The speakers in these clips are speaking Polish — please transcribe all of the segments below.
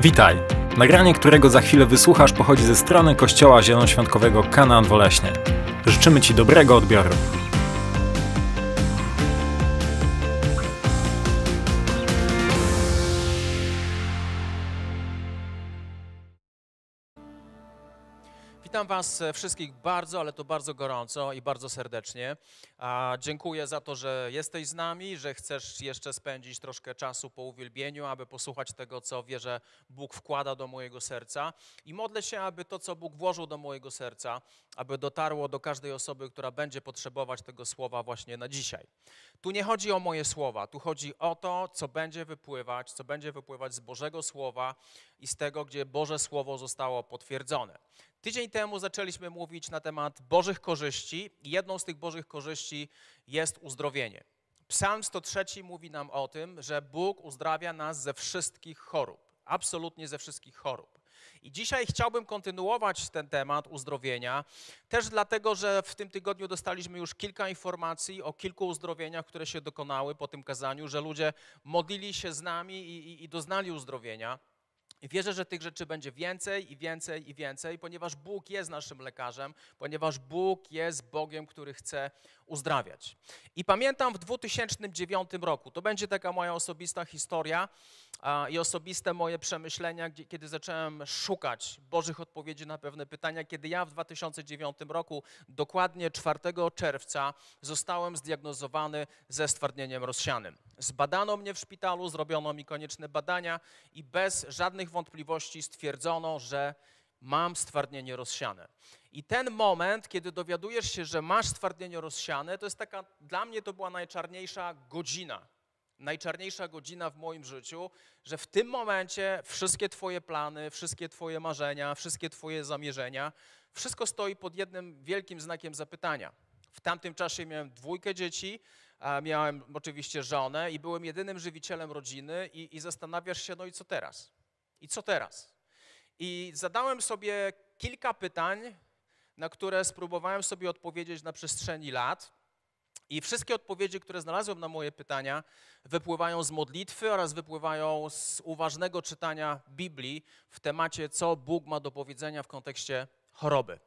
Witaj! Nagranie, którego za chwilę wysłuchasz, pochodzi ze strony Kościoła Zielonoświątkowego Kanaan Woleśnie. Życzymy Ci dobrego odbioru. Was wszystkich bardzo, ale to bardzo gorąco i bardzo serdecznie. Dziękuję za to, że jesteś z nami, że chcesz jeszcze spędzić troszkę czasu po uwielbieniu, aby posłuchać tego, co wierzę Bóg wkłada do mojego serca. I modlę się, aby to, co Bóg włożył do mojego serca, aby dotarło do każdej osoby, która będzie potrzebować tego słowa właśnie na dzisiaj. Tu nie chodzi o moje słowa, tu chodzi o to, co będzie wypływać, co będzie wypływać z Bożego Słowa i z tego, gdzie Boże Słowo zostało potwierdzone. Tydzień temu zaczęliśmy mówić na temat Bożych korzyści jedną z tych Bożych korzyści jest uzdrowienie. Psalm 103 mówi nam o tym, że Bóg uzdrawia nas ze wszystkich chorób, absolutnie ze wszystkich chorób. I dzisiaj chciałbym kontynuować ten temat uzdrowienia, też dlatego, że w tym tygodniu dostaliśmy już kilka informacji o kilku uzdrowieniach, które się dokonały po tym kazaniu, że ludzie modlili się z nami i, i, i doznali uzdrowienia. Wierzę, że tych rzeczy będzie więcej i więcej i więcej, ponieważ Bóg jest naszym lekarzem, ponieważ Bóg jest Bogiem, który chce uzdrawiać. I pamiętam w 2009 roku, to będzie taka moja osobista historia i osobiste moje przemyślenia, kiedy zacząłem szukać Bożych odpowiedzi na pewne pytania, kiedy ja w 2009 roku, dokładnie 4 czerwca, zostałem zdiagnozowany ze stwardnieniem rozsianym. Zbadano mnie w szpitalu, zrobiono mi konieczne badania i bez żadnych wątpliwości stwierdzono, że mam stwardnienie rozsiane. I ten moment, kiedy dowiadujesz się, że masz stwardnienie rozsiane, to jest taka, dla mnie to była najczarniejsza godzina. Najczarniejsza godzina w moim życiu, że w tym momencie wszystkie Twoje plany, wszystkie Twoje marzenia, wszystkie Twoje zamierzenia, wszystko stoi pod jednym wielkim znakiem zapytania. W tamtym czasie miałem dwójkę dzieci, miałem oczywiście żonę i byłem jedynym żywicielem rodziny i, i zastanawiasz się, no i co teraz? I co teraz? I zadałem sobie kilka pytań, na które spróbowałem sobie odpowiedzieć na przestrzeni lat. I wszystkie odpowiedzi, które znalazłem na moje pytania, wypływają z modlitwy oraz wypływają z uważnego czytania Biblii w temacie, co Bóg ma do powiedzenia w kontekście choroby.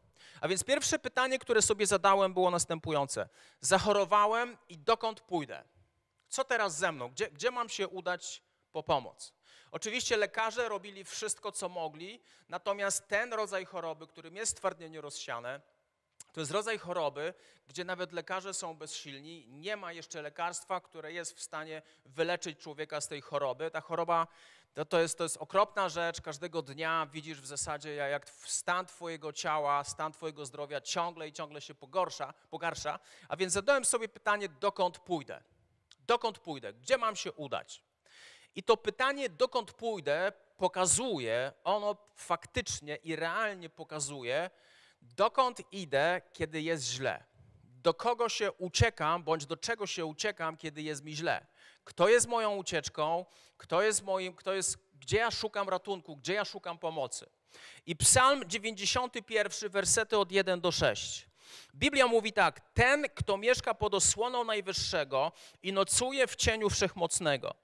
A więc pierwsze pytanie, które sobie zadałem, było następujące: Zachorowałem i dokąd pójdę? Co teraz ze mną? Gdzie, gdzie mam się udać po pomoc? Oczywiście lekarze robili wszystko, co mogli, natomiast ten rodzaj choroby, którym jest stwardnienie rozsiane, to jest rodzaj choroby, gdzie nawet lekarze są bezsilni, nie ma jeszcze lekarstwa, które jest w stanie wyleczyć człowieka z tej choroby. Ta choroba to, to, jest, to jest okropna rzecz, każdego dnia widzisz w zasadzie, jak stan Twojego ciała, stan Twojego zdrowia ciągle i ciągle się pogorsza, pogarsza. A więc zadałem sobie pytanie, dokąd pójdę? Dokąd pójdę? Gdzie mam się udać? I to pytanie, dokąd pójdę, pokazuje, ono faktycznie i realnie pokazuje, dokąd idę, kiedy jest źle. Do kogo się uciekam, bądź do czego się uciekam, kiedy jest mi źle. Kto jest moją ucieczką, kto jest moim, kto jest, gdzie ja szukam ratunku, gdzie ja szukam pomocy. I Psalm 91, wersety od 1 do 6. Biblia mówi tak: Ten, kto mieszka pod osłoną Najwyższego i nocuje w cieniu Wszechmocnego.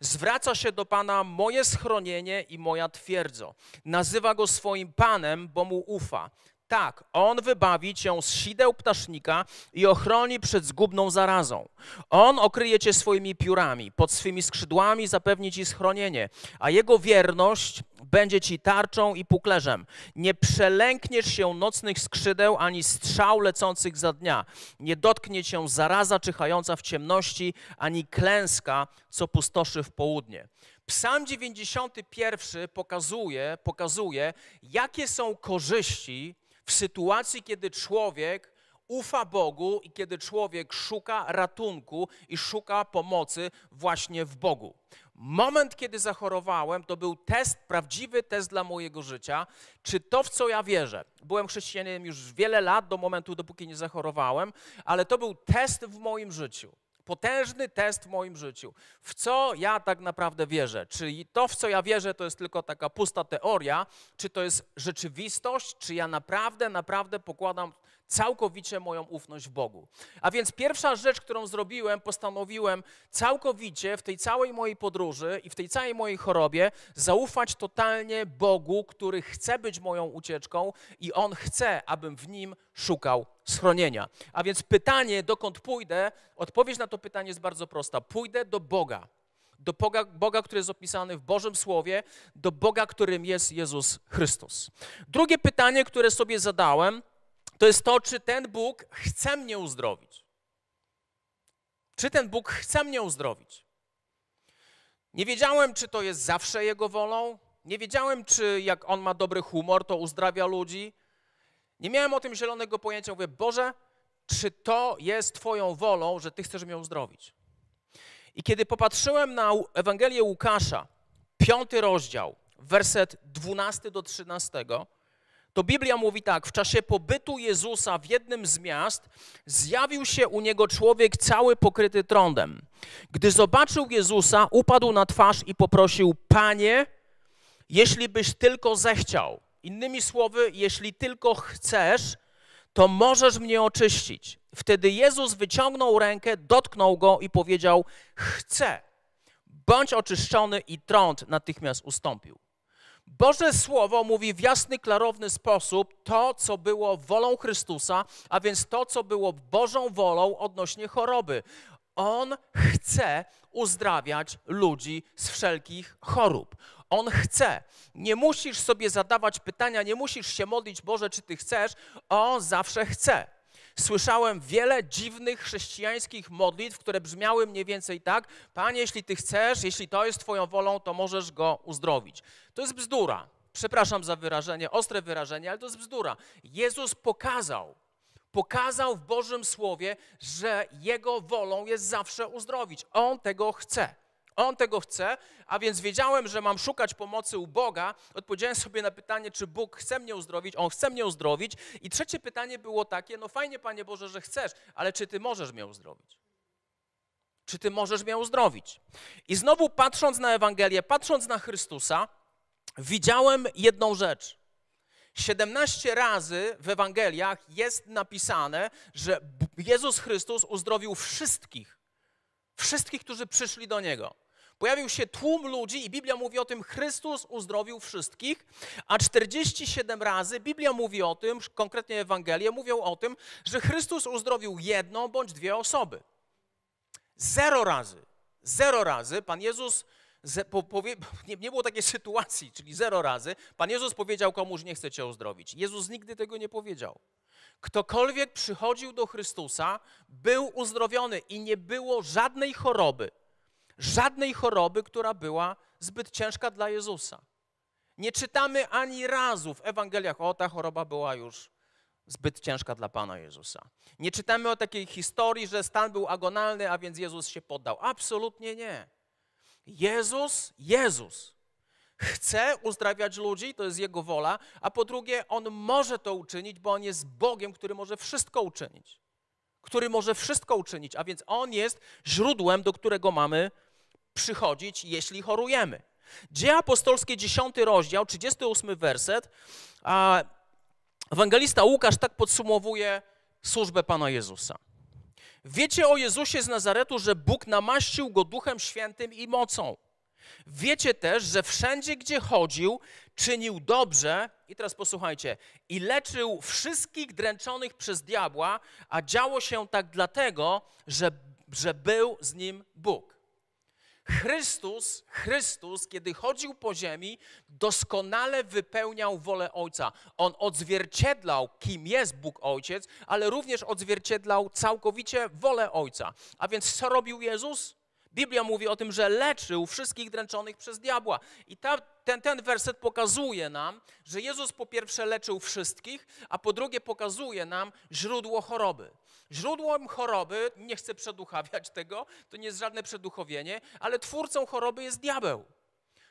Zwraca się do Pana moje schronienie i moja twierdzo. Nazywa go swoim Panem, bo mu ufa. Tak, on wybawi cię z sideł ptasznika i ochroni przed zgubną zarazą. On okryje cię swoimi piórami, pod swymi skrzydłami zapewni ci schronienie, a jego wierność będzie ci tarczą i puklerzem. Nie przelękniesz się nocnych skrzydeł ani strzał lecących za dnia. Nie dotknie cię zaraza czyhająca w ciemności, ani klęska, co pustoszy w południe. Psalm 91 pokazuje, pokazuje, jakie są korzyści w sytuacji, kiedy człowiek ufa Bogu i kiedy człowiek szuka ratunku i szuka pomocy właśnie w Bogu. Moment, kiedy zachorowałem, to był test, prawdziwy test dla mojego życia, czy to, w co ja wierzę. Byłem chrześcijaninem już wiele lat, do momentu, dopóki nie zachorowałem, ale to był test w moim życiu potężny test w moim życiu. W co ja tak naprawdę wierzę? Czy to, w co ja wierzę, to jest tylko taka pusta teoria, czy to jest rzeczywistość, czy ja naprawdę, naprawdę pokładam całkowicie moją ufność w Bogu. A więc pierwsza rzecz, którą zrobiłem, postanowiłem całkowicie w tej całej mojej podróży i w tej całej mojej chorobie zaufać totalnie Bogu, który chce być moją ucieczką i On chce, abym w Nim szukał schronienia. A więc pytanie, dokąd pójdę, odpowiedź na to pytanie jest bardzo prosta. Pójdę do Boga do Boga, Boga, który jest opisany w Bożym Słowie, do Boga, którym jest Jezus Chrystus. Drugie pytanie, które sobie zadałem, to jest to, czy ten Bóg chce mnie uzdrowić. Czy ten Bóg chce mnie uzdrowić? Nie wiedziałem, czy to jest zawsze Jego wolą. Nie wiedziałem, czy jak On ma dobry humor, to uzdrawia ludzi. Nie miałem o tym zielonego pojęcia. Mówię, Boże, czy to jest Twoją wolą, że Ty chcesz mnie uzdrowić? I kiedy popatrzyłem na Ewangelię Łukasza, piąty rozdział, werset 12 do 13, to Biblia mówi tak: W czasie pobytu Jezusa w jednym z miast zjawił się u niego człowiek cały pokryty trądem. Gdy zobaczył Jezusa, upadł na twarz i poprosił: Panie, jeśli byś tylko zechciał, innymi słowy, jeśli tylko chcesz, to możesz mnie oczyścić. Wtedy Jezus wyciągnął rękę, dotknął go i powiedział: Chcę, bądź oczyszczony, i trąd natychmiast ustąpił. Boże Słowo mówi w jasny, klarowny sposób to, co było wolą Chrystusa, a więc to, co było Bożą wolą odnośnie choroby. On chce uzdrawiać ludzi z wszelkich chorób. On chce. Nie musisz sobie zadawać pytania, nie musisz się modlić, Boże, czy Ty chcesz. On zawsze chce. Słyszałem wiele dziwnych chrześcijańskich modlitw, które brzmiały mniej więcej tak: Panie, jeśli Ty chcesz, jeśli to jest Twoją wolą, to możesz go uzdrowić. To jest bzdura. Przepraszam za wyrażenie, ostre wyrażenie, ale to jest bzdura. Jezus pokazał, pokazał w Bożym Słowie, że Jego wolą jest zawsze uzdrowić. On tego chce. On tego chce, a więc wiedziałem, że mam szukać pomocy u Boga. Odpowiedziałem sobie na pytanie, czy Bóg chce mnie uzdrowić. On chce mnie uzdrowić. I trzecie pytanie było takie: No fajnie, Panie Boże, że chcesz, ale czy Ty możesz mnie uzdrowić? Czy Ty możesz mnie uzdrowić? I znowu patrząc na Ewangelię, patrząc na Chrystusa, widziałem jedną rzecz. 17 razy w Ewangeliach jest napisane, że Jezus Chrystus uzdrowił wszystkich. Wszystkich, którzy przyszli do Niego. Pojawił się tłum ludzi i Biblia mówi o tym, Chrystus uzdrowił wszystkich, a 47 razy Biblia mówi o tym, konkretnie Ewangelie mówią o tym, że Chrystus uzdrowił jedną bądź dwie osoby. Zero razy, zero razy Pan Jezus nie, było takiej sytuacji, czyli zero razy. Pan Jezus powiedział komuś, nie chcę cię uzdrowić. Jezus nigdy tego nie powiedział. Ktokolwiek przychodził do Chrystusa, był uzdrowiony i nie było żadnej choroby, żadnej choroby, która była zbyt ciężka dla Jezusa. Nie czytamy ani razu w Ewangeliach, o ta choroba była już zbyt ciężka dla Pana Jezusa. Nie czytamy o takiej historii, że stan był agonalny, a więc Jezus się poddał. Absolutnie nie. Jezus, Jezus chce uzdrawiać ludzi, to jest Jego wola, a po drugie, On może to uczynić, bo On jest Bogiem, który może wszystko uczynić. Który może wszystko uczynić, a więc On jest źródłem, do którego mamy przychodzić, jeśli chorujemy. Dzieje apostolskie, 10 rozdział, 38 werset. A ewangelista Łukasz tak podsumowuje służbę Pana Jezusa. Wiecie o Jezusie z Nazaretu, że Bóg namaścił go Duchem Świętym i mocą. Wiecie też, że wszędzie, gdzie chodził, czynił dobrze, i teraz posłuchajcie, i leczył wszystkich dręczonych przez diabła, a działo się tak dlatego, że, że był z nim Bóg. Chrystus, Chrystus, kiedy chodził po ziemi, doskonale wypełniał wolę Ojca. On odzwierciedlał, kim jest Bóg Ojciec, ale również odzwierciedlał całkowicie wolę Ojca. A więc co robił Jezus? Biblia mówi o tym, że leczył wszystkich dręczonych przez diabła. I ta, ten, ten werset pokazuje nam, że Jezus po pierwsze leczył wszystkich, a po drugie pokazuje nam źródło choroby. Źródłem choroby, nie chcę przeduchawiać tego, to nie jest żadne przeduchowienie, ale twórcą choroby jest diabeł.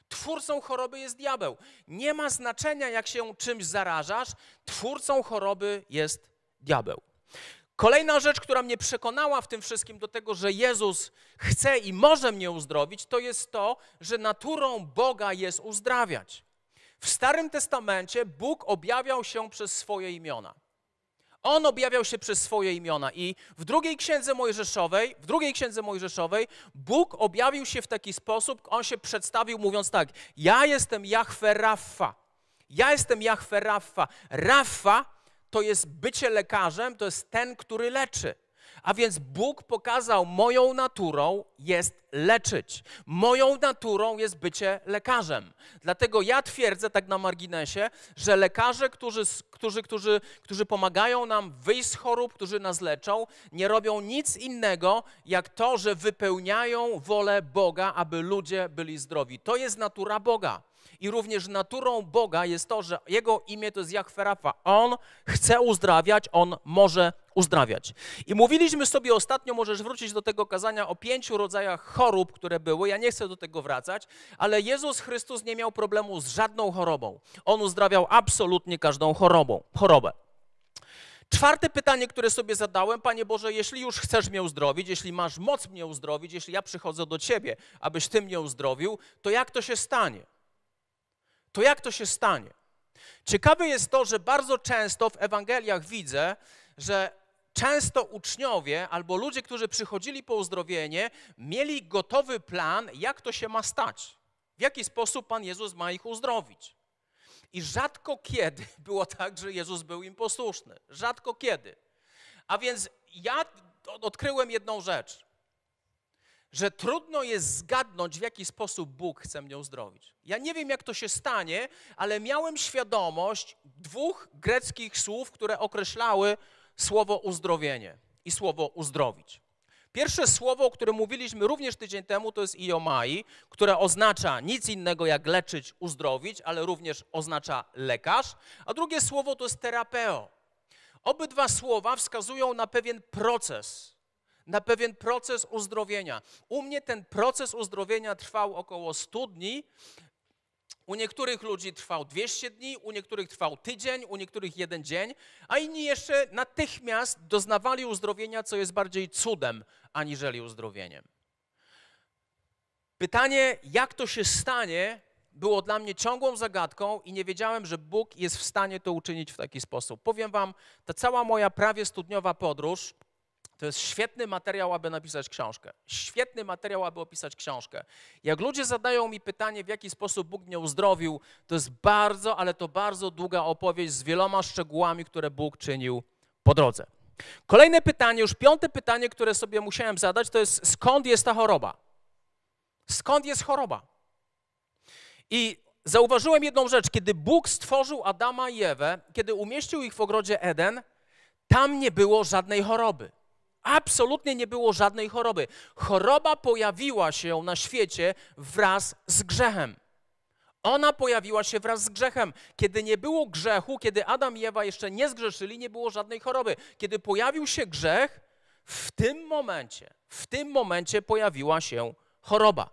Twórcą choroby jest diabeł. Nie ma znaczenia, jak się czymś zarażasz, twórcą choroby jest diabeł. Kolejna rzecz, która mnie przekonała w tym wszystkim do tego, że Jezus chce i może mnie uzdrowić, to jest to, że naturą Boga jest uzdrawiać. W Starym Testamencie Bóg objawiał się przez swoje imiona. On objawiał się przez swoje imiona i w drugiej księdze Mojżeszowej, w drugiej księdze Mojżeszowej Bóg objawił się w taki sposób, on się przedstawił mówiąc tak: Ja jestem Jahwe Raffa. Ja jestem Jahwe Raffa. Raffa to jest bycie lekarzem, to jest ten, który leczy. A więc Bóg pokazał, moją naturą jest leczyć. Moją naturą jest bycie lekarzem. Dlatego ja twierdzę tak na marginesie, że lekarze, którzy, którzy, którzy, którzy pomagają nam wyjść z chorób, którzy nas leczą, nie robią nic innego, jak to, że wypełniają wolę Boga, aby ludzie byli zdrowi. To jest natura Boga. I również naturą Boga jest to, że Jego imię to jest Jahwe Rafa. On chce uzdrawiać, On może uzdrawiać. I mówiliśmy sobie ostatnio, możesz wrócić do tego kazania o pięciu rodzajach chorób, które były. Ja nie chcę do tego wracać, ale Jezus Chrystus nie miał problemu z żadną chorobą. On uzdrawiał absolutnie każdą chorobą, chorobę. Czwarte pytanie, które sobie zadałem, Panie Boże, jeśli już chcesz mnie uzdrowić, jeśli masz moc mnie uzdrowić, jeśli ja przychodzę do Ciebie, abyś Ty mnie uzdrowił, to jak to się stanie? To jak to się stanie? Ciekawe jest to, że bardzo często w Ewangeliach widzę, że często uczniowie albo ludzie, którzy przychodzili po uzdrowienie, mieli gotowy plan, jak to się ma stać. W jaki sposób Pan Jezus ma ich uzdrowić. I rzadko kiedy było tak, że Jezus był im posłuszny. Rzadko kiedy. A więc ja odkryłem jedną rzecz że trudno jest zgadnąć, w jaki sposób Bóg chce mnie uzdrowić. Ja nie wiem, jak to się stanie, ale miałem świadomość dwóch greckich słów, które określały słowo uzdrowienie i słowo uzdrowić. Pierwsze słowo, o którym mówiliśmy również tydzień temu, to jest iomai, które oznacza nic innego jak leczyć, uzdrowić, ale również oznacza lekarz. A drugie słowo to jest terapeo. Obydwa słowa wskazują na pewien proces, na pewien proces uzdrowienia. U mnie ten proces uzdrowienia trwał około 100 dni. U niektórych ludzi trwał 200 dni, u niektórych trwał tydzień, u niektórych jeden dzień, a inni jeszcze natychmiast doznawali uzdrowienia, co jest bardziej cudem aniżeli uzdrowieniem. Pytanie, jak to się stanie, było dla mnie ciągłą zagadką i nie wiedziałem, że Bóg jest w stanie to uczynić w taki sposób. Powiem Wam, ta cała moja prawie studniowa podróż to jest świetny materiał, aby napisać książkę. Świetny materiał, aby opisać książkę. Jak ludzie zadają mi pytanie, w jaki sposób Bóg mnie uzdrowił, to jest bardzo, ale to bardzo długa opowieść z wieloma szczegółami, które Bóg czynił po drodze. Kolejne pytanie, już piąte pytanie, które sobie musiałem zadać, to jest skąd jest ta choroba? Skąd jest choroba? I zauważyłem jedną rzecz. Kiedy Bóg stworzył Adama i Ewę, kiedy umieścił ich w ogrodzie Eden, tam nie było żadnej choroby. Absolutnie nie było żadnej choroby. Choroba pojawiła się na świecie wraz z grzechem. Ona pojawiła się wraz z grzechem. Kiedy nie było grzechu, kiedy Adam i Ewa jeszcze nie zgrzeszyli, nie było żadnej choroby. Kiedy pojawił się grzech, w tym momencie, w tym momencie pojawiła się choroba.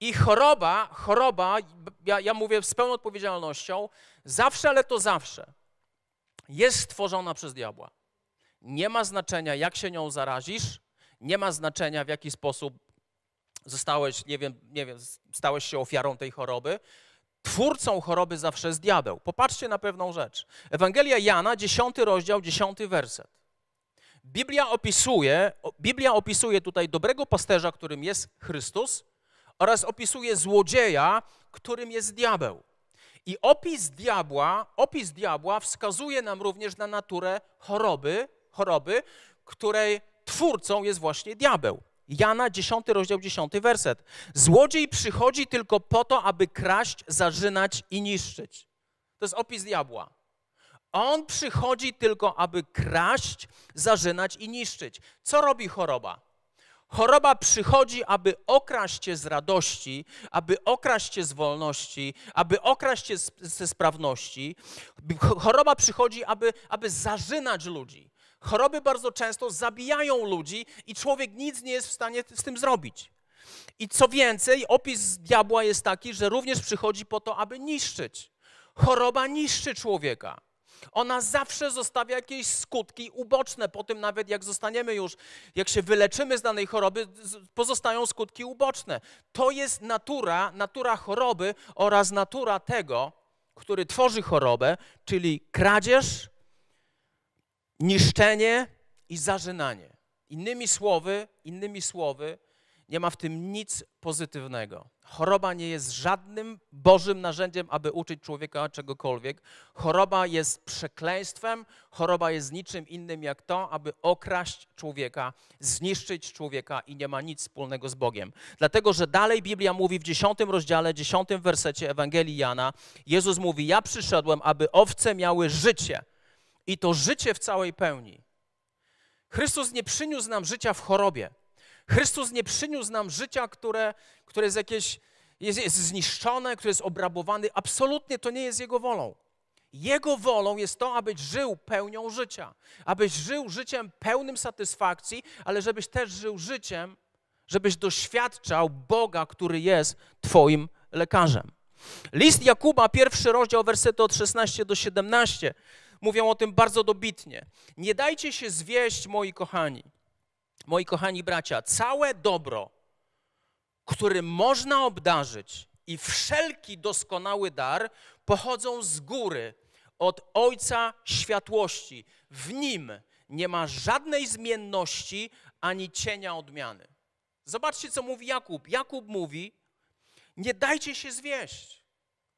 I choroba, choroba, ja, ja mówię z pełną odpowiedzialnością, zawsze, ale to zawsze, jest stworzona przez diabła. Nie ma znaczenia, jak się nią zarazisz, nie ma znaczenia, w jaki sposób zostałeś, nie wiem, nie wiem, stałeś się ofiarą tej choroby. Twórcą choroby zawsze jest diabeł. Popatrzcie na pewną rzecz. Ewangelia Jana, 10 rozdział, 10 werset. Biblia opisuje, Biblia opisuje tutaj dobrego pasterza, którym jest Chrystus, oraz opisuje złodzieja, którym jest diabeł. I opis diabła, opis diabła wskazuje nam również na naturę choroby, choroby, której twórcą jest właśnie diabeł. Jana 10 rozdział 10 werset. Złodziej przychodzi tylko po to, aby kraść, zarzynać i niszczyć. To jest opis diabła. On przychodzi tylko, aby kraść, zarzynać i niszczyć. Co robi choroba? Choroba przychodzi, aby okraść cię z radości, aby okraść cię z wolności, aby okraść cię ze sprawności. Choroba przychodzi, aby, aby zarzynać ludzi. Choroby bardzo często zabijają ludzi i człowiek nic nie jest w stanie z tym zrobić. I co więcej, opis diabła jest taki, że również przychodzi po to, aby niszczyć. Choroba niszczy człowieka. Ona zawsze zostawia jakieś skutki uboczne. Po tym nawet jak zostaniemy już, jak się wyleczymy z danej choroby, pozostają skutki uboczne. To jest natura, natura choroby oraz natura tego, który tworzy chorobę, czyli kradzież, niszczenie i zażynanie. Innymi słowy, innymi słowy, nie ma w tym nic pozytywnego. Choroba nie jest żadnym Bożym narzędziem, aby uczyć człowieka czegokolwiek. Choroba jest przekleństwem, choroba jest niczym innym jak to, aby okraść człowieka, zniszczyć człowieka i nie ma nic wspólnego z Bogiem. Dlatego, że dalej Biblia mówi w dziesiątym rozdziale, dziesiątym wersecie Ewangelii Jana, Jezus mówi, ja przyszedłem, aby owce miały życie i to życie w całej pełni. Chrystus nie przyniósł nam życia w chorobie. Chrystus nie przyniósł nam życia, które, które jest jakieś jest, jest zniszczone, które jest obrabowane. Absolutnie to nie jest Jego wolą. Jego wolą jest to, abyś żył pełnią życia, abyś żył życiem pełnym satysfakcji, ale żebyś też żył życiem, żebyś doświadczał Boga, który jest Twoim lekarzem. List Jakuba, pierwszy rozdział, wersety od 16 do 17, mówią o tym bardzo dobitnie. Nie dajcie się zwieść, moi kochani, moi kochani bracia, całe dobro, którym można obdarzyć i wszelki doskonały dar pochodzą z góry, od Ojca światłości. W Nim nie ma żadnej zmienności ani cienia odmiany. Zobaczcie, co mówi Jakub. Jakub mówi, nie dajcie się zwieść.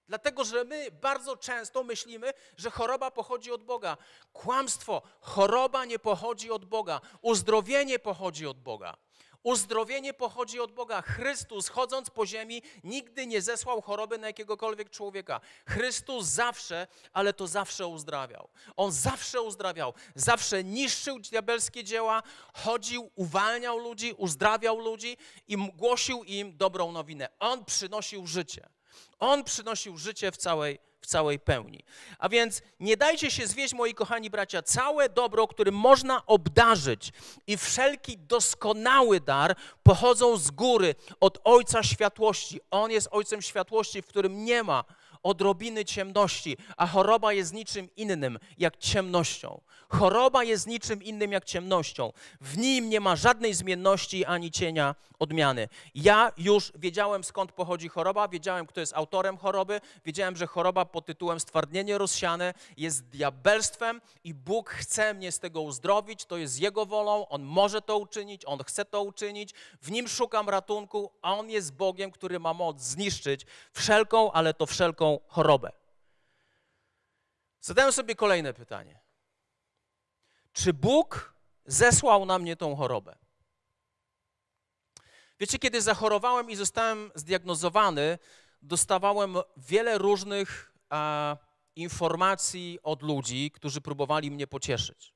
Dlatego, że my bardzo często myślimy, że choroba pochodzi od Boga. Kłamstwo. Choroba nie pochodzi od Boga. Uzdrowienie pochodzi od Boga. Uzdrowienie pochodzi od Boga. Chrystus, chodząc po ziemi, nigdy nie zesłał choroby na jakiegokolwiek człowieka. Chrystus zawsze, ale to zawsze uzdrawiał. On zawsze uzdrawiał, zawsze niszczył diabelskie dzieła, chodził, uwalniał ludzi, uzdrawiał ludzi i głosił im dobrą nowinę. On przynosił życie. On przynosił życie w całej, w całej pełni. A więc nie dajcie się zwieść, moi kochani bracia, całe dobro, którym można obdarzyć i wszelki doskonały dar pochodzą z góry, od Ojca Światłości. On jest Ojcem Światłości, w którym nie ma odrobiny ciemności, a choroba jest niczym innym jak ciemnością. Choroba jest niczym innym jak ciemnością. W nim nie ma żadnej zmienności ani cienia odmiany. Ja już wiedziałem skąd pochodzi choroba, wiedziałem kto jest autorem choroby, wiedziałem, że choroba pod tytułem stwardnienie rozsiane jest diabelstwem i Bóg chce mnie z tego uzdrowić, to jest Jego wolą, On może to uczynić, On chce to uczynić, w Nim szukam ratunku, a On jest Bogiem, który ma moc zniszczyć wszelką, ale to wszelką chorobę. Zadałem sobie kolejne pytanie. Czy Bóg zesłał na mnie tą chorobę? Wiecie, kiedy zachorowałem i zostałem zdiagnozowany, dostawałem wiele różnych a, informacji od ludzi, którzy próbowali mnie pocieszyć.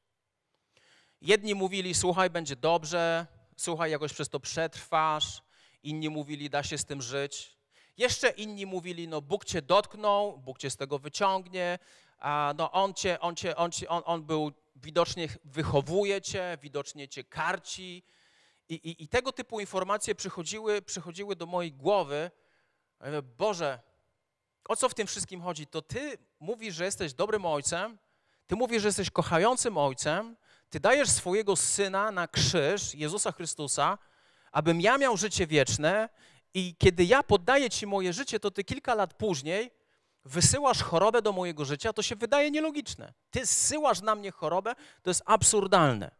Jedni mówili, słuchaj, będzie dobrze, słuchaj, jakoś przez to przetrwasz. Inni mówili, da się z tym żyć. Jeszcze inni mówili, no Bóg cię dotknął, Bóg cię z tego wyciągnie, a no on cię, on cię, on, cię, on, on był, widocznie wychowuje cię, widocznie cię karci. I, i, I, tego typu informacje przychodziły, przychodziły do mojej głowy. Boże, o co w tym wszystkim chodzi? To ty mówisz, że jesteś dobrym ojcem, ty mówisz, że jesteś kochającym ojcem, ty dajesz swojego syna na krzyż, Jezusa Chrystusa, abym ja miał życie wieczne i kiedy ja poddaję Ci moje życie, to Ty kilka lat później wysyłasz chorobę do mojego życia, to się wydaje nielogiczne. Ty zsyłasz na mnie chorobę, to jest absurdalne.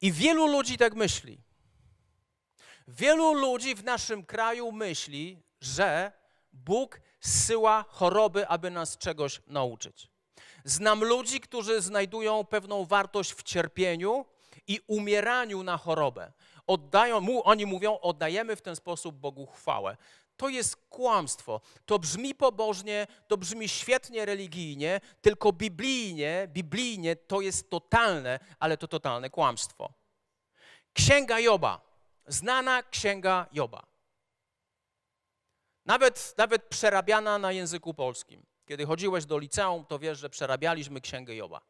I wielu ludzi tak myśli. Wielu ludzi w naszym kraju myśli, że Bóg zsyła choroby, aby nas czegoś nauczyć. Znam ludzi, którzy znajdują pewną wartość w cierpieniu i umieraniu na chorobę oddają mu, oni mówią, oddajemy w ten sposób Bogu chwałę. To jest kłamstwo. To brzmi pobożnie, to brzmi świetnie religijnie, tylko biblijnie, biblijnie to jest totalne, ale to totalne kłamstwo. Księga Joba, znana księga Joba. Nawet, nawet przerabiana na języku polskim. Kiedy chodziłeś do liceum, to wiesz, że przerabialiśmy księgę Joba.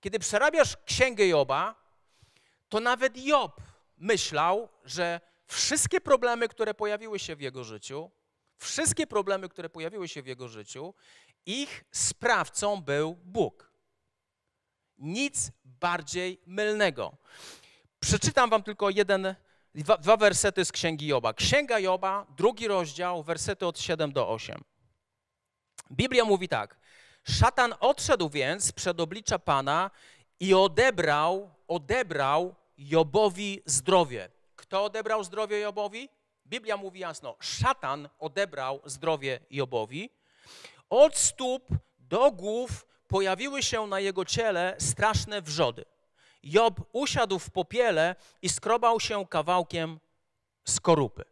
Kiedy przerabiasz księgę Joba, to nawet Job myślał, że wszystkie problemy, które pojawiły się w jego życiu, wszystkie problemy, które pojawiły się w jego życiu, ich sprawcą był Bóg. Nic bardziej mylnego. Przeczytam wam tylko jeden, dwa, dwa wersety z Księgi Joba. Księga Joba, drugi rozdział, wersety od 7 do 8. Biblia mówi tak. Szatan odszedł więc przed oblicza Pana i odebrał, odebrał Jobowi zdrowie. Kto odebrał zdrowie Jobowi? Biblia mówi jasno, szatan odebrał zdrowie Jobowi. Od stóp do głów pojawiły się na jego ciele straszne wrzody. Job usiadł w popiele i skrobał się kawałkiem skorupy.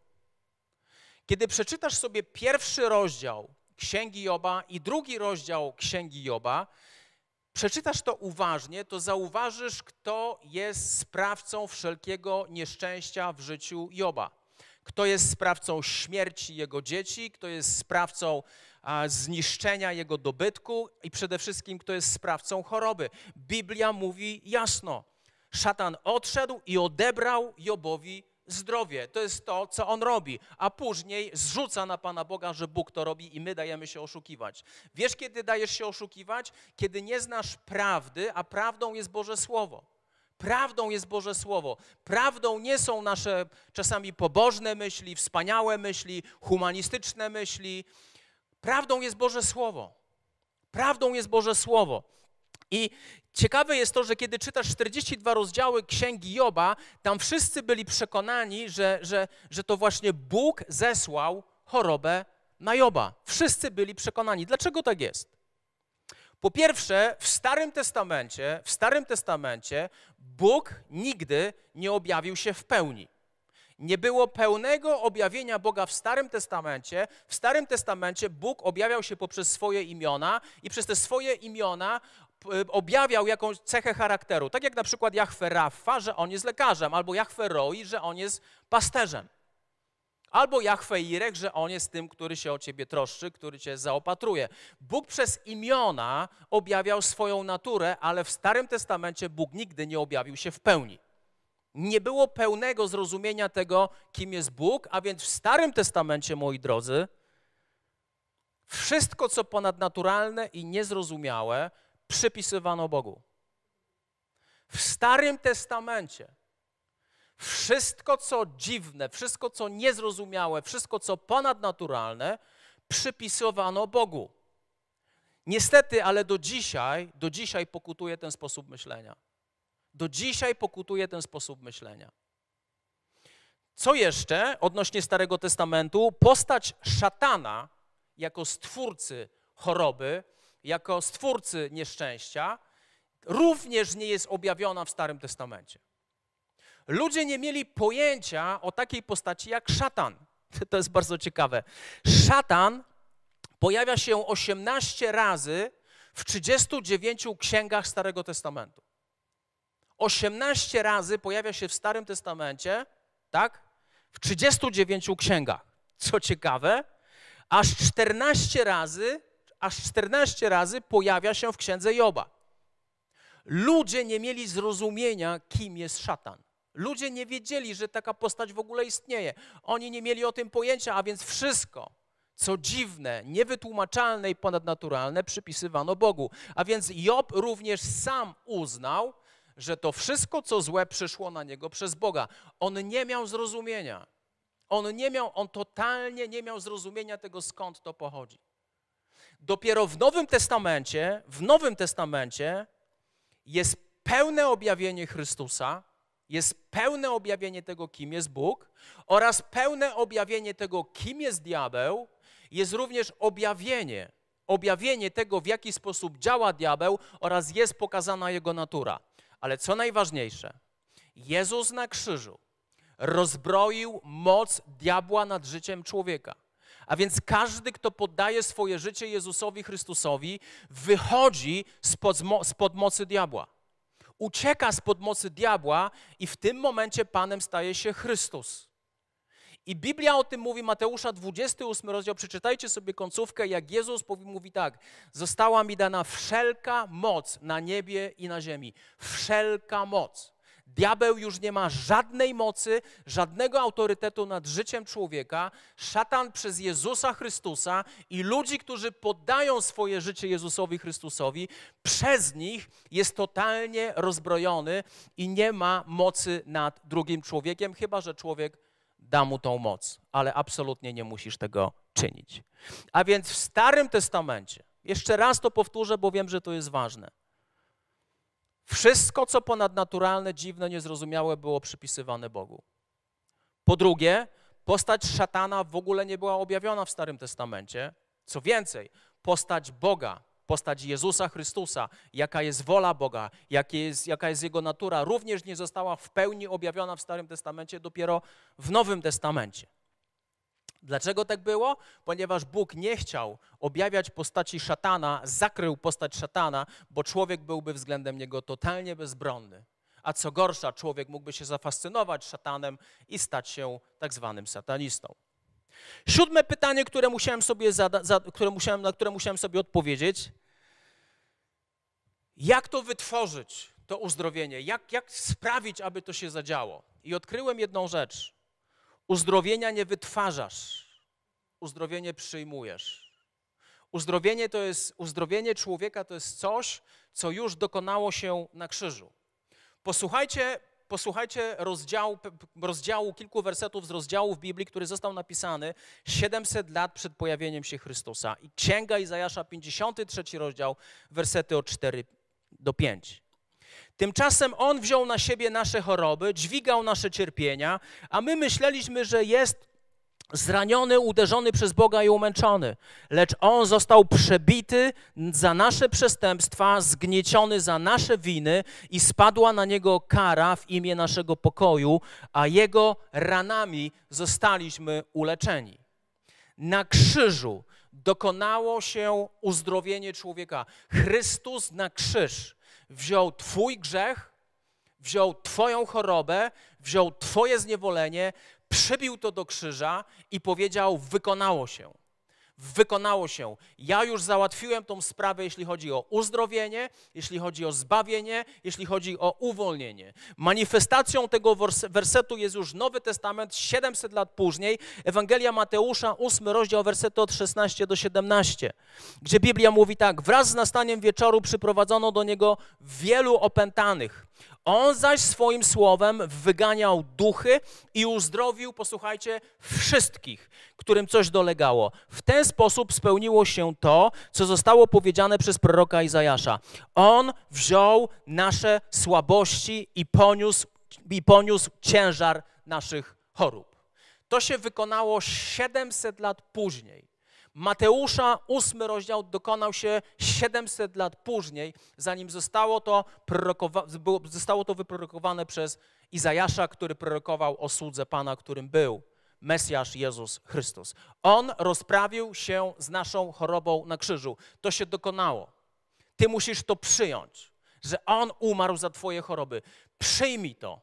Kiedy przeczytasz sobie pierwszy rozdział Księgi Joba i drugi rozdział Księgi Joba, przeczytasz to uważnie, to zauważysz, kto jest sprawcą wszelkiego nieszczęścia w życiu Joba. Kto jest sprawcą śmierci jego dzieci, kto jest sprawcą a, zniszczenia jego dobytku i przede wszystkim kto jest sprawcą choroby. Biblia mówi jasno: szatan odszedł i odebrał Jobowi zdrowie. To jest to, co on robi, a później zrzuca na Pana Boga, że Bóg to robi i my dajemy się oszukiwać. Wiesz, kiedy dajesz się oszukiwać? Kiedy nie znasz prawdy, a prawdą jest Boże Słowo. Prawdą jest Boże Słowo. Prawdą nie są nasze czasami pobożne myśli, wspaniałe myśli, humanistyczne myśli. Prawdą jest Boże Słowo. Prawdą jest Boże Słowo. I ciekawe jest to, że kiedy czytasz 42 rozdziały Księgi Joba, tam wszyscy byli przekonani, że, że, że to właśnie Bóg zesłał chorobę na Joba. Wszyscy byli przekonani. Dlaczego tak jest? Po pierwsze, w Starym Testamencie, w Starym Testamencie Bóg nigdy nie objawił się w pełni. Nie było pełnego objawienia Boga w Starym Testamencie. W Starym Testamencie Bóg objawiał się poprzez swoje imiona i przez te swoje imiona objawiał jakąś cechę charakteru. Tak jak na przykład Jahwe Raffa, że on jest lekarzem, albo Jahwe Roi, że on jest pasterzem. Albo Jahwe Irek, że on jest tym, który się o ciebie troszczy, który cię zaopatruje. Bóg przez imiona objawiał swoją naturę, ale w Starym Testamencie Bóg nigdy nie objawił się w pełni. Nie było pełnego zrozumienia tego, kim jest Bóg, a więc w Starym Testamencie, moi drodzy, wszystko, co ponadnaturalne i niezrozumiałe, przypisywano Bogu. W Starym Testamencie wszystko, co dziwne, wszystko, co niezrozumiałe, wszystko, co ponadnaturalne, przypisywano Bogu. Niestety, ale do dzisiaj, do dzisiaj pokutuje ten sposób myślenia. Do dzisiaj pokutuje ten sposób myślenia. Co jeszcze odnośnie Starego Testamentu? Postać szatana jako stwórcy choroby, jako stwórcy nieszczęścia, również nie jest objawiona w Starym Testamencie. Ludzie nie mieli pojęcia o takiej postaci jak szatan. To jest bardzo ciekawe. Szatan pojawia się 18 razy w 39 księgach Starego Testamentu. 18 razy pojawia się w Starym Testamencie, tak? W 39 księgach. Co ciekawe, aż 14 razy, aż 14 razy pojawia się w księdze Joba. Ludzie nie mieli zrozumienia, kim jest szatan. Ludzie nie wiedzieli, że taka postać w ogóle istnieje. Oni nie mieli o tym pojęcia, a więc wszystko, co dziwne, niewytłumaczalne i ponadnaturalne, przypisywano Bogu. A więc Job również sam uznał, że to wszystko, co złe, przyszło na niego przez Boga. On nie miał zrozumienia. On nie miał, on totalnie nie miał zrozumienia tego, skąd to pochodzi. Dopiero w Nowym Testamencie, w Nowym Testamencie jest pełne objawienie Chrystusa, jest pełne objawienie tego, kim jest Bóg, oraz pełne objawienie tego, kim jest diabeł, jest również objawienie, objawienie tego, w jaki sposób działa diabeł oraz jest pokazana jego natura. Ale co najważniejsze, Jezus na krzyżu rozbroił moc diabła nad życiem człowieka. A więc każdy, kto poddaje swoje życie Jezusowi Chrystusowi, wychodzi spod, spod mocy diabła. Ucieka spod mocy diabła i w tym momencie Panem staje się Chrystus. I Biblia o tym mówi, Mateusza 28 rozdział, przeczytajcie sobie końcówkę, jak Jezus mówi tak, została mi dana wszelka moc na niebie i na ziemi. Wszelka moc. Diabeł już nie ma żadnej mocy, żadnego autorytetu nad życiem człowieka. Szatan przez Jezusa Chrystusa i ludzi, którzy poddają swoje życie Jezusowi Chrystusowi, przez nich jest totalnie rozbrojony i nie ma mocy nad drugim człowiekiem, chyba że człowiek da mu tą moc, ale absolutnie nie musisz tego czynić. A więc w Starym Testamencie, jeszcze raz to powtórzę, bo wiem, że to jest ważne. Wszystko, co ponadnaturalne, dziwne, niezrozumiałe, było przypisywane Bogu. Po drugie, postać szatana w ogóle nie była objawiona w Starym Testamencie. Co więcej, postać Boga, postać Jezusa Chrystusa, jaka jest wola Boga, jest, jaka jest Jego natura, również nie została w pełni objawiona w Starym Testamencie, dopiero w Nowym Testamencie. Dlaczego tak było? Ponieważ Bóg nie chciał objawiać postaci szatana, zakrył postać szatana, bo człowiek byłby względem niego totalnie bezbronny. A co gorsza, człowiek mógłby się zafascynować szatanem i stać się tak zwanym satanistą. Siódme pytanie, które musiałem sobie zada, za, które musiałem, na które musiałem sobie odpowiedzieć. Jak to wytworzyć, to uzdrowienie? Jak, jak sprawić, aby to się zadziało? I odkryłem jedną rzecz. Uzdrowienia nie wytwarzasz, uzdrowienie przyjmujesz. Uzdrowienie to jest, uzdrowienie człowieka to jest coś, co już dokonało się na krzyżu. Posłuchajcie, posłuchajcie rozdziału, rozdziału, kilku wersetów z rozdziału w Biblii, który został napisany 700 lat przed pojawieniem się Chrystusa. I Księga Izajasza, 53 rozdział, wersety od 4 do 5. Tymczasem On wziął na siebie nasze choroby, dźwigał nasze cierpienia, a my myśleliśmy, że jest zraniony, uderzony przez Boga i umęczony. Lecz On został przebity za nasze przestępstwa, zgnieciony za nasze winy i spadła na Niego kara w imię naszego pokoju, a Jego ranami zostaliśmy uleczeni. Na krzyżu dokonało się uzdrowienie człowieka. Chrystus na krzyż wziął Twój grzech, wziął Twoją chorobę, wziął Twoje zniewolenie, przybił to do krzyża i powiedział: Wykonało się. Wykonało się. Ja już załatwiłem tą sprawę, jeśli chodzi o uzdrowienie, jeśli chodzi o zbawienie, jeśli chodzi o uwolnienie. Manifestacją tego wersetu jest już Nowy Testament 700 lat później, Ewangelia Mateusza, 8 rozdział, wersety od 16 do 17, gdzie Biblia mówi tak: Wraz z nastaniem wieczoru przyprowadzono do niego wielu opętanych. On zaś swoim słowem wyganiał duchy i uzdrowił, posłuchajcie, wszystkich, którym coś dolegało. W ten sposób spełniło się to, co zostało powiedziane przez proroka Izajasza. On wziął nasze słabości i poniósł, i poniósł ciężar naszych chorób. To się wykonało 700 lat później. Mateusza, ósmy rozdział, dokonał się 700 lat później, zanim zostało to, zostało to wyprorokowane przez Izajasza, który prorokował o słudze Pana, którym był Mesjasz Jezus Chrystus. On rozprawił się z naszą chorobą na krzyżu. To się dokonało. Ty musisz to przyjąć, że On umarł za Twoje choroby. Przyjmij to.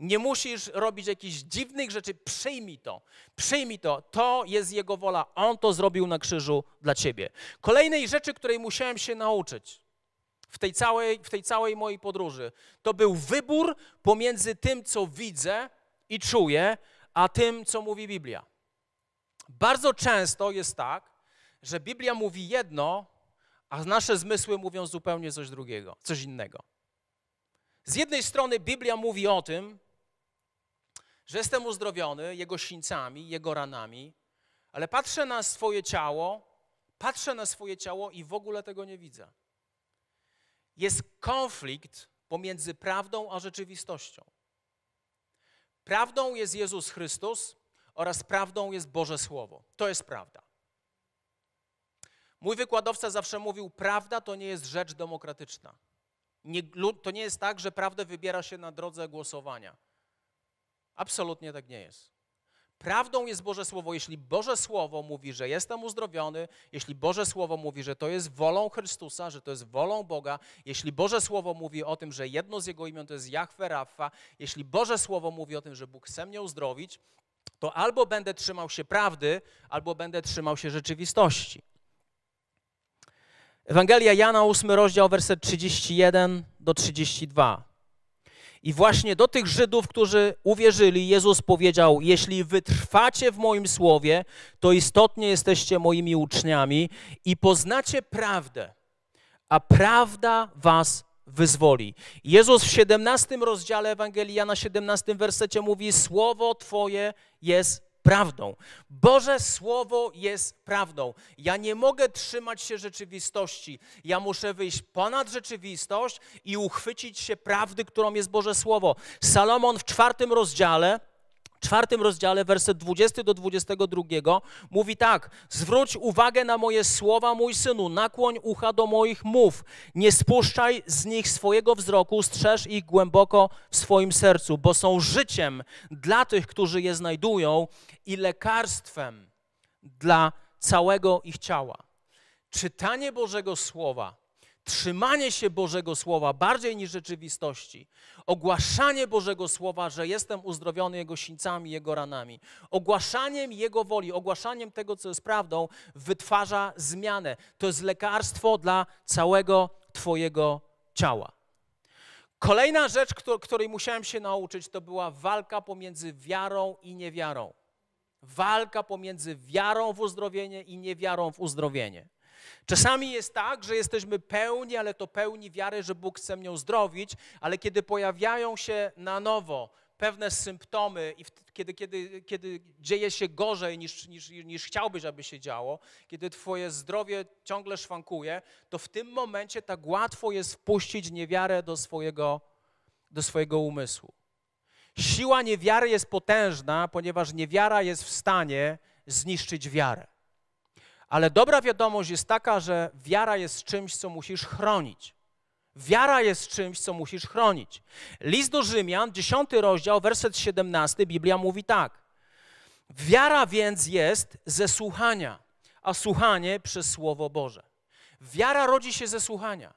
Nie musisz robić jakichś dziwnych rzeczy, przyjmij to. Przyjmij to. To jest Jego wola. On to zrobił na krzyżu dla ciebie. Kolejnej rzeczy, której musiałem się nauczyć w tej całej, w tej całej mojej podróży, to był wybór pomiędzy tym, co widzę i czuję, a tym, co mówi Biblia. Bardzo często jest tak, że Biblia mówi jedno, a nasze zmysły mówią zupełnie coś drugiego, coś innego. Z jednej strony Biblia mówi o tym, że jestem uzdrowiony Jego sińcami, Jego ranami, ale patrzę na swoje ciało, patrzę na swoje ciało i w ogóle tego nie widzę. Jest konflikt pomiędzy prawdą a rzeczywistością. Prawdą jest Jezus Chrystus oraz prawdą jest Boże Słowo. To jest prawda. Mój wykładowca zawsze mówił: Prawda to nie jest rzecz demokratyczna. Nie, to nie jest tak, że prawdę wybiera się na drodze głosowania. Absolutnie tak nie jest. Prawdą jest Boże Słowo. Jeśli Boże Słowo mówi, że jestem uzdrowiony, jeśli Boże Słowo mówi, że to jest wolą Chrystusa, że to jest wolą Boga, jeśli Boże Słowo mówi o tym, że jedno z Jego imion to jest Jahwe Rafa, jeśli Boże Słowo mówi o tym, że Bóg chce mnie uzdrowić, to albo będę trzymał się prawdy, albo będę trzymał się rzeczywistości. Ewangelia Jana, 8 rozdział, werset 31 do 32. I właśnie do tych Żydów, którzy uwierzyli, Jezus powiedział: Jeśli wytrwacie w moim słowie, to istotnie jesteście moimi uczniami i poznacie prawdę, a prawda was wyzwoli. Jezus w 17 rozdziale Ewangelii Jana, 17 wersecie mówi: Słowo Twoje jest prawdą. Boże Słowo jest prawdą. Ja nie mogę trzymać się rzeczywistości. Ja muszę wyjść ponad rzeczywistość i uchwycić się prawdy, którą jest Boże Słowo. Salomon w czwartym rozdziale czwartym rozdziale, werset 20 do 22, mówi tak: Zwróć uwagę na moje słowa, mój synu, nakłoń ucha do moich mów. Nie spuszczaj z nich swojego wzroku, strzeż ich głęboko w swoim sercu, bo są życiem dla tych, którzy je znajdują i lekarstwem dla całego ich ciała. Czytanie Bożego Słowa trzymanie się Bożego Słowa bardziej niż rzeczywistości, ogłaszanie Bożego Słowa, że jestem uzdrowiony Jego sińcami, Jego ranami, ogłaszaniem Jego woli, ogłaszaniem tego, co jest prawdą, wytwarza zmianę. To jest lekarstwo dla całego Twojego ciała. Kolejna rzecz, której musiałem się nauczyć, to była walka pomiędzy wiarą i niewiarą. Walka pomiędzy wiarą w uzdrowienie i niewiarą w uzdrowienie. Czasami jest tak, że jesteśmy pełni, ale to pełni wiary, że Bóg chce mnie uzdrowić, ale kiedy pojawiają się na nowo pewne symptomy i kiedy, kiedy, kiedy dzieje się gorzej niż, niż, niż chciałbyś, aby się działo, kiedy twoje zdrowie ciągle szwankuje, to w tym momencie tak łatwo jest wpuścić niewiarę do swojego, do swojego umysłu. Siła niewiary jest potężna, ponieważ niewiara jest w stanie zniszczyć wiarę. Ale dobra wiadomość jest taka, że wiara jest czymś, co musisz chronić. Wiara jest czymś, co musisz chronić. List do Rzymian, 10 rozdział, werset 17, Biblia mówi tak. Wiara więc jest ze słuchania, a słuchanie przez Słowo Boże. Wiara rodzi się ze słuchania.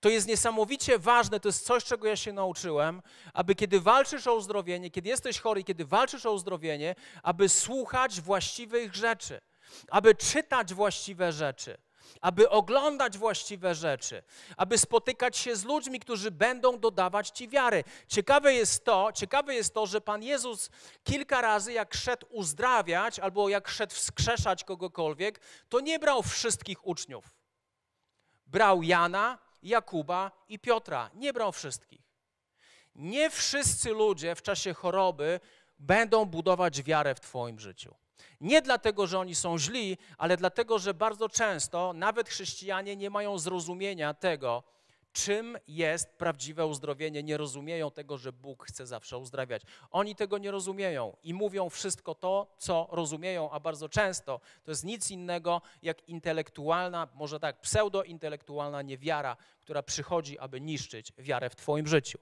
To jest niesamowicie ważne, to jest coś, czego ja się nauczyłem, aby kiedy walczysz o uzdrowienie, kiedy jesteś chory, kiedy walczysz o uzdrowienie, aby słuchać właściwych rzeczy aby czytać właściwe rzeczy, aby oglądać właściwe rzeczy, aby spotykać się z ludźmi, którzy będą dodawać ci wiary. Ciekawe jest to, ciekawe jest to, że Pan Jezus kilka razy jak szedł uzdrawiać albo jak szedł wskrzeszać kogokolwiek, to nie brał wszystkich uczniów. Brał Jana, Jakuba i Piotra. Nie brał wszystkich. Nie wszyscy ludzie w czasie choroby będą budować wiarę w Twoim życiu. Nie dlatego, że oni są źli, ale dlatego, że bardzo często nawet chrześcijanie nie mają zrozumienia tego, czym jest prawdziwe uzdrowienie. Nie rozumieją tego, że Bóg chce zawsze uzdrawiać. Oni tego nie rozumieją i mówią wszystko to, co rozumieją, a bardzo często to jest nic innego jak intelektualna, może tak, pseudointelektualna niewiara, która przychodzi, aby niszczyć wiarę w Twoim życiu.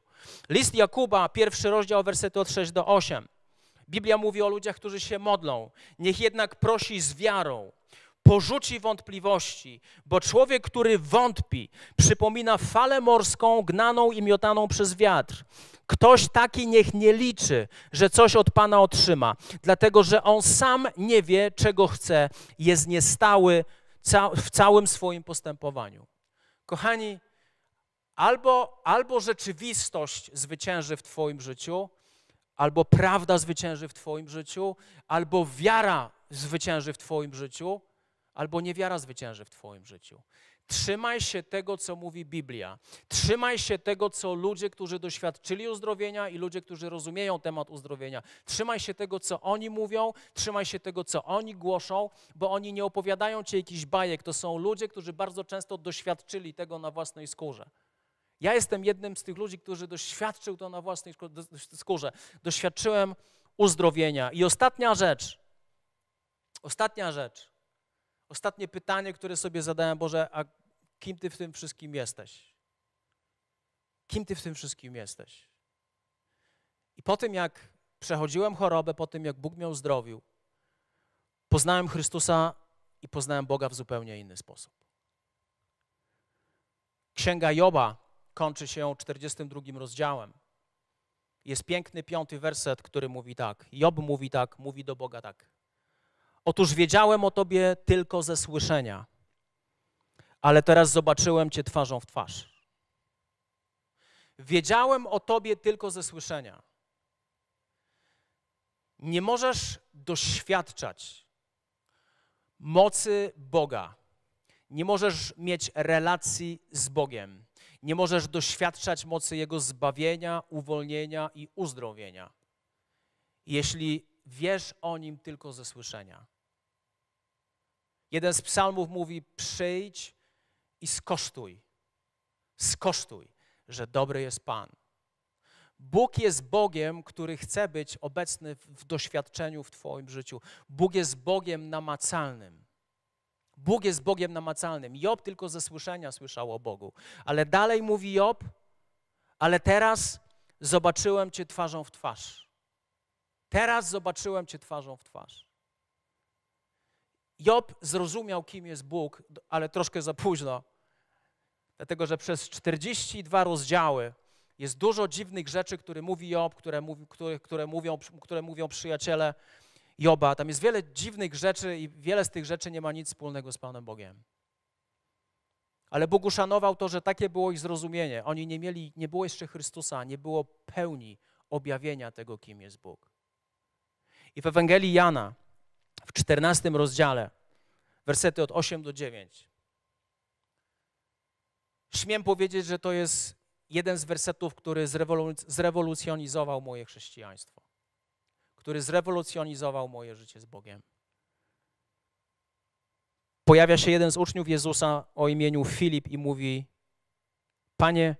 List Jakuba, pierwszy rozdział, wersety od 6 do 8. Biblia mówi o ludziach, którzy się modlą. Niech jednak prosi z wiarą, porzuci wątpliwości, bo człowiek, który wątpi, przypomina falę morską gnaną i miotaną przez wiatr. Ktoś taki niech nie liczy, że coś od Pana otrzyma, dlatego że on sam nie wie, czego chce, jest niestały w całym swoim postępowaniu. Kochani, albo, albo rzeczywistość zwycięży w Twoim życiu, albo prawda zwycięży w Twoim życiu, albo wiara zwycięży w Twoim życiu, albo niewiara zwycięży w Twoim życiu. Trzymaj się tego, co mówi Biblia. Trzymaj się tego, co ludzie, którzy doświadczyli uzdrowienia i ludzie, którzy rozumieją temat uzdrowienia. Trzymaj się tego, co oni mówią, trzymaj się tego, co oni głoszą, bo oni nie opowiadają ci jakichś bajek. To są ludzie, którzy bardzo często doświadczyli tego na własnej skórze. Ja jestem jednym z tych ludzi, którzy doświadczył to na własnej skórze. Doświadczyłem uzdrowienia. I ostatnia rzecz, ostatnia rzecz, ostatnie pytanie, które sobie zadałem, Boże, a kim Ty w tym wszystkim jesteś? Kim Ty w tym wszystkim jesteś? I po tym, jak przechodziłem chorobę, po tym, jak Bóg mnie uzdrowił, poznałem Chrystusa i poznałem Boga w zupełnie inny sposób. Księga Joba kończy się 42 rozdziałem. Jest piękny piąty werset, który mówi tak. Job mówi tak, mówi do Boga tak. Otóż wiedziałem o Tobie tylko ze słyszenia, ale teraz zobaczyłem Cię twarzą w twarz. Wiedziałem o Tobie tylko ze słyszenia. Nie możesz doświadczać mocy Boga. Nie możesz mieć relacji z Bogiem nie możesz doświadczać mocy Jego zbawienia, uwolnienia i uzdrowienia. Jeśli wiesz o nim tylko ze słyszenia. Jeden z psalmów mówi: przyjdź i skosztuj. Skosztuj, że dobry jest Pan. Bóg jest Bogiem, który chce być obecny w doświadczeniu w Twoim życiu. Bóg jest Bogiem namacalnym. Bóg jest Bogiem namacalnym. Job tylko ze słyszenia słyszał o Bogu. Ale dalej mówi Job, ale teraz zobaczyłem Cię twarzą w twarz. Teraz zobaczyłem Cię twarzą w twarz. Job zrozumiał, kim jest Bóg, ale troszkę za późno. Dlatego, że przez 42 rozdziały jest dużo dziwnych rzeczy, które mówi Job, które, które, które, mówią, które mówią przyjaciele Joba. Tam jest wiele dziwnych rzeczy i wiele z tych rzeczy nie ma nic wspólnego z Panem Bogiem. Ale Bóg uszanował to, że takie było ich zrozumienie. Oni nie mieli, nie było jeszcze Chrystusa, nie było pełni objawienia tego, kim jest Bóg. I w Ewangelii Jana w 14 rozdziale, wersety od 8 do 9. Śmiem powiedzieć, że to jest jeden z wersetów, który zrewolucjonizował moje chrześcijaństwo, który zrewolucjonizował moje życie z Bogiem. Pojawia się jeden z uczniów Jezusa o imieniu Filip i mówi: Panie,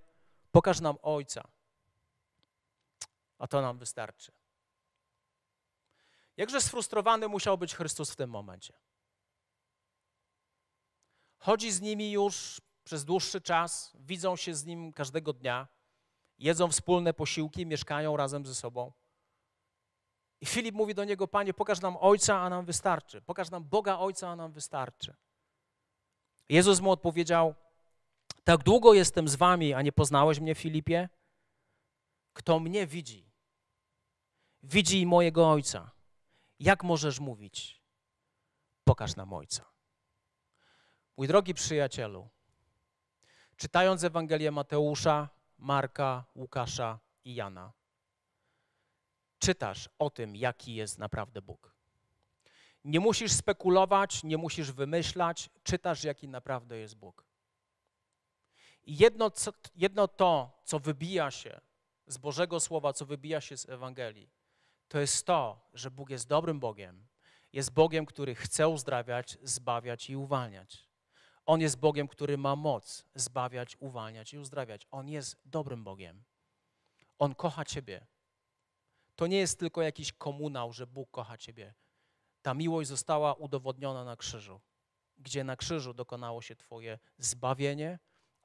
pokaż nam Ojca, a to nam wystarczy. Jakże sfrustrowany musiał być Chrystus w tym momencie. Chodzi z nimi już przez dłuższy czas, widzą się z nim każdego dnia, jedzą wspólne posiłki, mieszkają razem ze sobą. I Filip mówi do niego: Panie, pokaż nam Ojca, a nam wystarczy. Pokaż nam Boga Ojca, a nam wystarczy. Jezus mu odpowiedział: Tak długo jestem z wami, a nie poznałeś mnie, Filipie? Kto mnie widzi, widzi i mojego Ojca. Jak możesz mówić? Pokaż nam Ojca. Mój drogi przyjacielu, czytając Ewangelię Mateusza, Marka, Łukasza i Jana, czytasz o tym, jaki jest naprawdę Bóg. Nie musisz spekulować, nie musisz wymyślać, czytasz, jaki naprawdę jest Bóg. I jedno, co, jedno to, co wybija się z Bożego Słowa, co wybija się z Ewangelii, to jest to, że Bóg jest dobrym Bogiem. Jest Bogiem, który chce uzdrawiać, zbawiać i uwalniać. On jest Bogiem, który ma moc zbawiać, uwalniać i uzdrawiać. On jest dobrym Bogiem. On kocha Ciebie. To nie jest tylko jakiś komunał, że Bóg kocha Ciebie. Ta miłość została udowodniona na krzyżu, gdzie na krzyżu dokonało się Twoje zbawienie,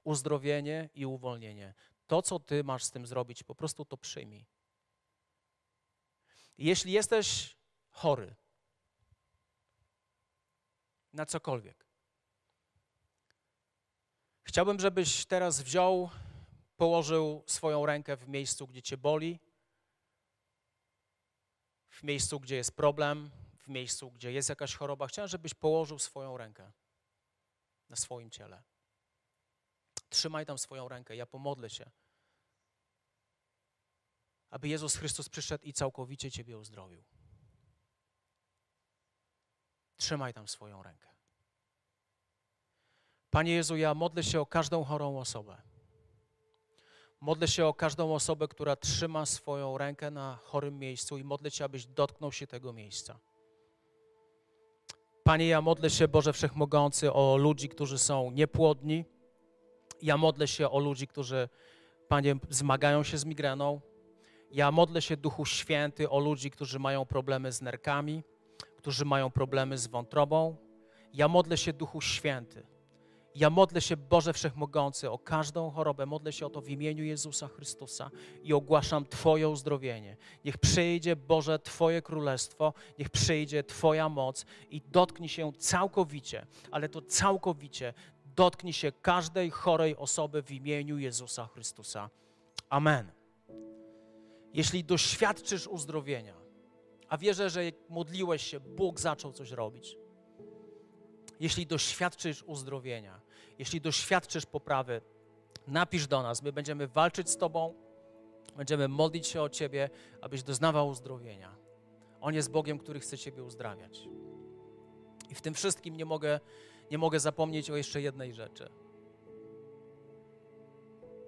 uzdrowienie i uwolnienie. To, co Ty masz z tym zrobić, po prostu to przyjmij. Jeśli jesteś chory na cokolwiek, chciałbym, żebyś teraz wziął, położył swoją rękę w miejscu, gdzie cię boli, w miejscu, gdzie jest problem, w miejscu, gdzie jest jakaś choroba. Chciałem, żebyś położył swoją rękę na swoim ciele. Trzymaj tam swoją rękę, ja pomodlę się aby Jezus Chrystus przyszedł i całkowicie Ciebie uzdrowił. Trzymaj tam swoją rękę. Panie Jezu, ja modlę się o każdą chorą osobę. Modlę się o każdą osobę, która trzyma swoją rękę na chorym miejscu i modlę Cię, abyś dotknął się tego miejsca. Panie, ja modlę się, Boże Wszechmogący, o ludzi, którzy są niepłodni. Ja modlę się o ludzi, którzy, Panie, zmagają się z migreną. Ja modlę się, Duchu Święty, o ludzi, którzy mają problemy z nerkami, którzy mają problemy z wątrobą. Ja modlę się, Duchu Święty. Ja modlę się, Boże Wszechmogący, o każdą chorobę. Modlę się o to w imieniu Jezusa Chrystusa i ogłaszam Twoje uzdrowienie. Niech przyjdzie, Boże, Twoje królestwo, niech przyjdzie Twoja moc i dotknij się całkowicie, ale to całkowicie dotknij się każdej chorej osoby w imieniu Jezusa Chrystusa. Amen jeśli doświadczysz uzdrowienia, a wierzę, że jak modliłeś się, Bóg zaczął coś robić. Jeśli doświadczysz uzdrowienia, jeśli doświadczysz poprawy, napisz do nas. My będziemy walczyć z Tobą, będziemy modlić się o Ciebie, abyś doznawał uzdrowienia. On jest Bogiem, który chce Ciebie uzdrawiać. I w tym wszystkim nie mogę, nie mogę zapomnieć o jeszcze jednej rzeczy.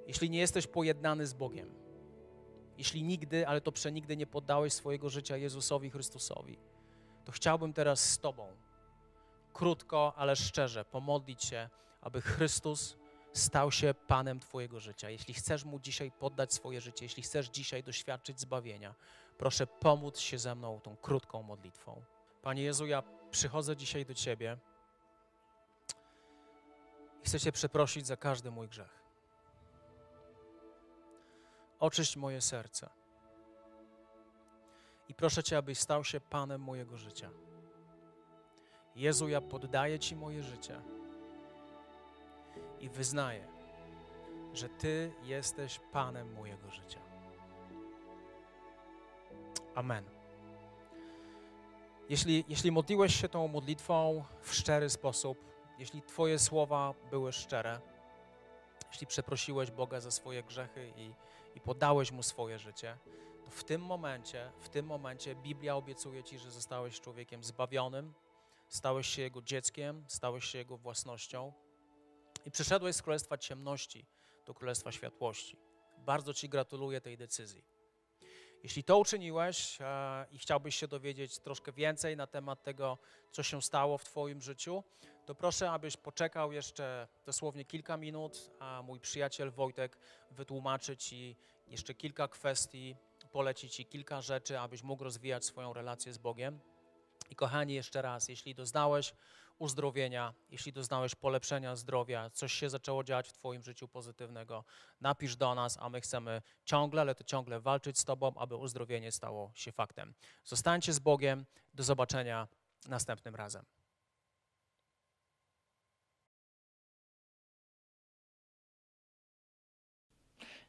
Jeśli nie jesteś pojednany z Bogiem, jeśli nigdy, ale to przenigdy nie poddałeś swojego życia Jezusowi Chrystusowi, to chciałbym teraz z Tobą krótko, ale szczerze pomodlić się, aby Chrystus stał się Panem Twojego życia. Jeśli chcesz Mu dzisiaj poddać swoje życie, jeśli chcesz dzisiaj doświadczyć zbawienia, proszę pomóc się ze mną tą krótką modlitwą. Panie Jezu, ja przychodzę dzisiaj do Ciebie i chcę Cię przeprosić za każdy mój grzech. Oczyść moje serce. I proszę Cię, abyś stał się Panem mojego życia. Jezu, ja poddaję Ci moje życie i wyznaję, że Ty jesteś Panem mojego życia. Amen. Jeśli, jeśli modliłeś się tą modlitwą w szczery sposób, jeśli Twoje słowa były szczere, jeśli przeprosiłeś Boga za swoje grzechy i, i podałeś Mu swoje życie, to w tym momencie, w tym momencie Biblia obiecuje Ci, że zostałeś człowiekiem zbawionym, stałeś się Jego dzieckiem, stałeś się Jego własnością i przeszedłeś z królestwa ciemności do królestwa światłości. Bardzo Ci gratuluję tej decyzji. Jeśli to uczyniłeś e, i chciałbyś się dowiedzieć troszkę więcej na temat tego, co się stało w Twoim życiu, to proszę, abyś poczekał jeszcze dosłownie kilka minut, a mój przyjaciel Wojtek wytłumaczy Ci jeszcze kilka kwestii, poleci Ci kilka rzeczy, abyś mógł rozwijać swoją relację z Bogiem. I kochani, jeszcze raz, jeśli doznałeś uzdrowienia, jeśli doznałeś polepszenia zdrowia, coś się zaczęło dziać w Twoim życiu pozytywnego, napisz do nas, a my chcemy ciągle, ale to ciągle walczyć z Tobą, aby uzdrowienie stało się faktem. Zostańcie z Bogiem. Do zobaczenia następnym razem.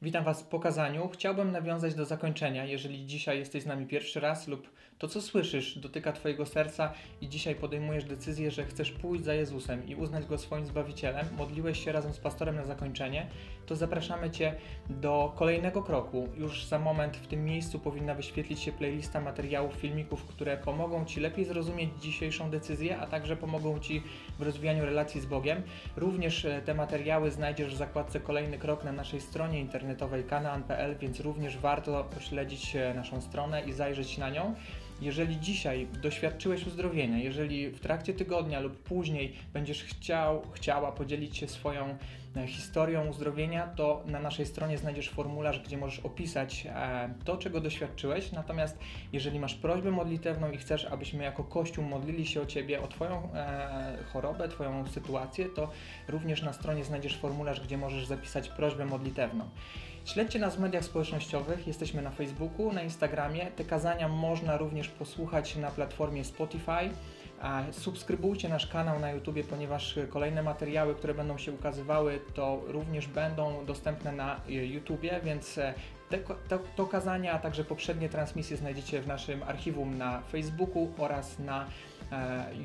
Witam Was w pokazaniu. Chciałbym nawiązać do zakończenia. Jeżeli dzisiaj jesteś z nami pierwszy raz lub to, co słyszysz, dotyka Twojego serca i dzisiaj podejmujesz decyzję, że chcesz pójść za Jezusem i uznać Go swoim Zbawicielem, modliłeś się razem z pastorem na zakończenie, to zapraszamy Cię do kolejnego kroku. Już za moment w tym miejscu powinna wyświetlić się playlista materiałów, filmików, które pomogą Ci lepiej zrozumieć dzisiejszą decyzję, a także pomogą Ci w rozwijaniu relacji z Bogiem. Również e, te materiały znajdziesz w zakładce Kolejny Krok na naszej stronie internetowej kanaan.pl, więc również warto śledzić e, naszą stronę i zajrzeć na nią. Jeżeli dzisiaj doświadczyłeś uzdrowienia, jeżeli w trakcie tygodnia lub później będziesz chciał, chciała podzielić się swoją historią uzdrowienia, to na naszej stronie znajdziesz formularz, gdzie możesz opisać e, to, czego doświadczyłeś. Natomiast jeżeli masz prośbę modlitewną i chcesz, abyśmy jako Kościół modlili się o Ciebie, o Twoją e, chorobę, Twoją sytuację, to również na stronie znajdziesz formularz, gdzie możesz zapisać prośbę modlitewną. Śledźcie nas w mediach społecznościowych, jesteśmy na Facebooku, na Instagramie. Te kazania można również posłuchać na platformie Spotify. Subskrybujcie nasz kanał na YouTube, ponieważ kolejne materiały, które będą się ukazywały, to również będą dostępne na YouTube, więc e, te, to, to kazania, a także poprzednie transmisje znajdziecie w naszym archiwum na Facebooku oraz na e,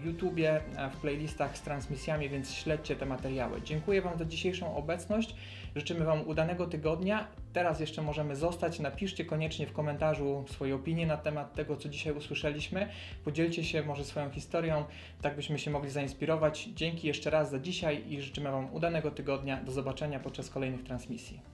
YouTubie, e, w playlistach z transmisjami, więc śledźcie te materiały. Dziękuję Wam za dzisiejszą obecność. Życzymy Wam udanego tygodnia. Teraz jeszcze możemy zostać. Napiszcie koniecznie w komentarzu swoje opinie na temat tego, co dzisiaj usłyszeliśmy. Podzielcie się może swoją historią, tak byśmy się mogli zainspirować. Dzięki jeszcze raz za dzisiaj i życzymy Wam udanego tygodnia. Do zobaczenia podczas kolejnych transmisji.